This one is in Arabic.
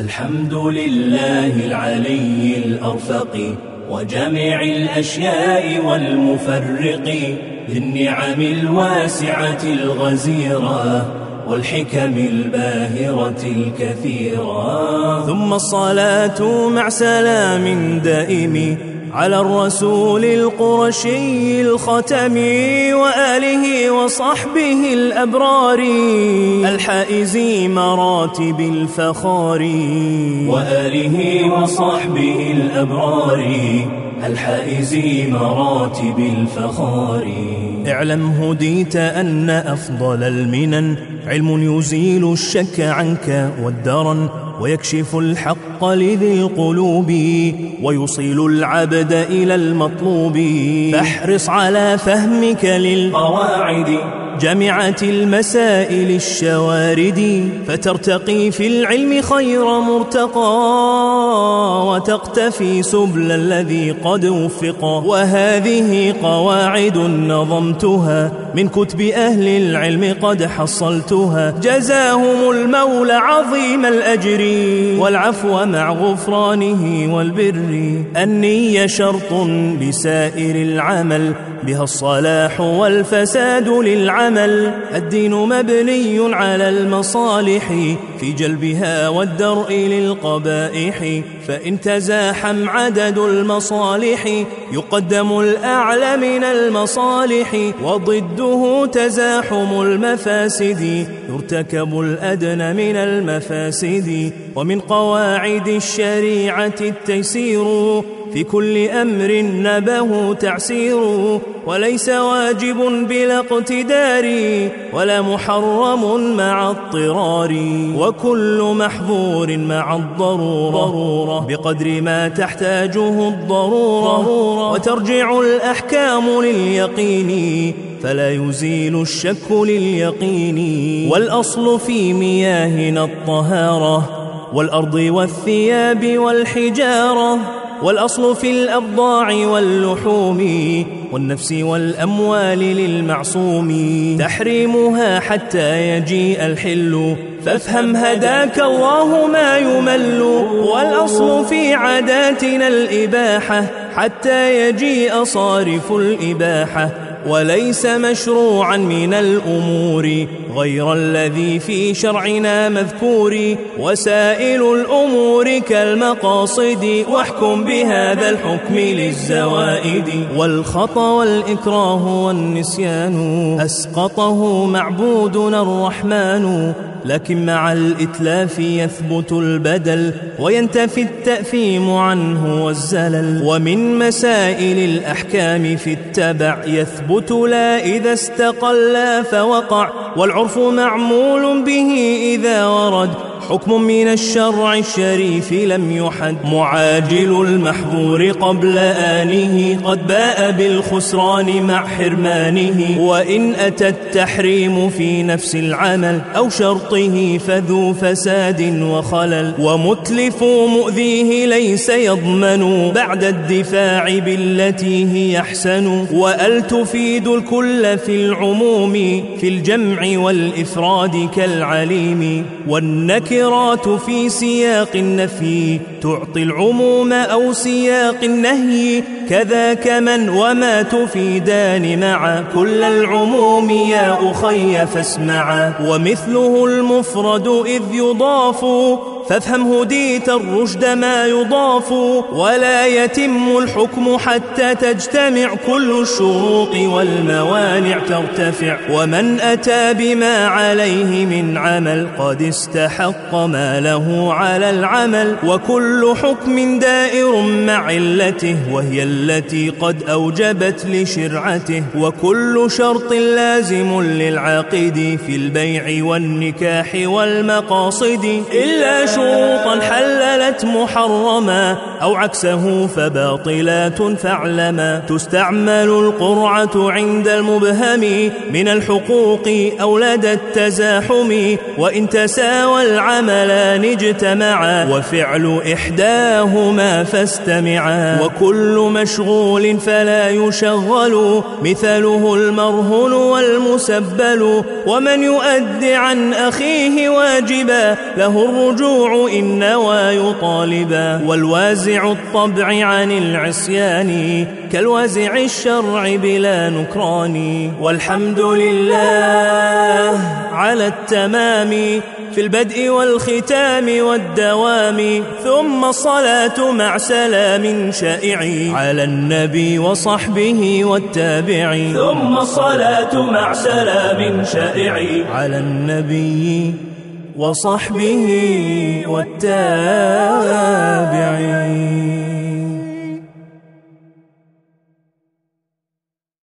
الحمد لله العلي الأرفق وجميع الأشياء والمفرق ذي النعم الواسعة الغزيرة والحكم الباهرة الكثيرة. ثم الصلاة مع سلام دائم على الرسول القرشي الختم وآله وصحبه الأبرار الحائز مراتب الفخار وآله وصحبه الأبرار الحائز مراتب الفخار. اعلم هديت أن أفضل المنن علم يزيل الشك عنك والدرن ويكشف الحق لذي القلوب ويصيل العبد إلى المطلوب. فاحرص على فهمك للقواعد. جمعة المسائل الشوارد. فترتقي في العلم خير مرتقى. وتقتفي سبل الذي قد وفق. وهذه قواعد نظمتها. من كتب أهل العلم قد حصلتها. جزاهم المولى عظيم الأجر والعفو مع غفرانه والبر. النية شرط بسائر العمل بها الصلاح والفساد للعمل. الدين مبني على المصالح في جلبها والدرء للقبائح. فإن تزاحم عدد المصالح يقدم الأعلى من المصالح. وضده تزاحم المفاسد يرتكب الأدنى من المفاسد. ومن قواعد الشريعة التيسير في كل أمر نبه تعسير وليس واجب بلا اقتدار ولا محرم مع اضطرار وكل محظور مع الضرورة. بقدر ما تحتاجه الضرورة وترجع الأحكام لليقين فلا يزيل الشك لليقين. والأصل في مياهنا الطهارة والأرض والثياب والحجارة والأصل في الأبضاع واللحوم والنفس والأموال للمعصوم. تحريمها حتى يجيء الحل فافهم هداك الله ما يمل. والأصل في عاداتنا الإباحة حتى يجيء صارف الإباحة. وليس مشروعا من الأمور غير الذي في شرعنا مذكور. وسائل الأمور كالمقاصد واحكم بهذا الحكم للزوائد. والخطأ والإكراه والنسيان أسقطه معبودنا الرحمن. لكن مع الإتلاف يثبت البدل وينتفي التأثيم عنه والزلل. ومن مسائل الأحكام في التبع يثبت لا إذا استقل فوقع والعرف معمول به إذا ورد. حكم من الشرع الشريف لم يحد. معاجل المحظور قبل آنه قد باء بالخسران مع حرمانه. وإن أتى التحريم في نفس العمل أو شرطه فذو فساد وخلل. ومتلف مؤذيه ليس يضمن. بعد الدفاع بالتي هي أحسن. وأل تفيد الكل في العموم في الجمع والإفراد كالعليم. والنكر النكرات في سياق النفي تعطي العموم أو سياق النهي كذاك من وما تفيدان معا كل العموم يا أخي فاسمعا ومثله المفرد إذ يضاف فافهم هديت الرشد ما يضاف ولا يتم الحكم حتى تجتمع كل الشروط والموانع ترتفع. ومن أتى بما عليه من عمل قد استحق ما له على العمل. وكل حكم دائر مع علته وهي التي قد أوجبت لشرعته. وكل شرط لازم للعاقد في البيع والنكاح والمقاصد. إلا شروطا حللت محرما أو عكسه فباطلات فاعلما. تستعمل القرعة عند المبهم من الحقوق أو لدى التزاحم وإن تساوى العملان اجتمعا. وفعل إحداهما فاستمعا. وكل مشغول فلا يشغل مثله المرهن والمسبل. ومن يؤد عن أخيه واجبا له الرجوع إن نوى يطالبا والوازع الطبع عن العصيان كالوازع الشرع بلا نكران والحمد لله على التمام في البدء والختام والدوام ثم الصلاة مع سلام شائع على النبي وصحبه والتابعين ثم الصلاة مع سلام شائع على النبي وصحبه والتابعين.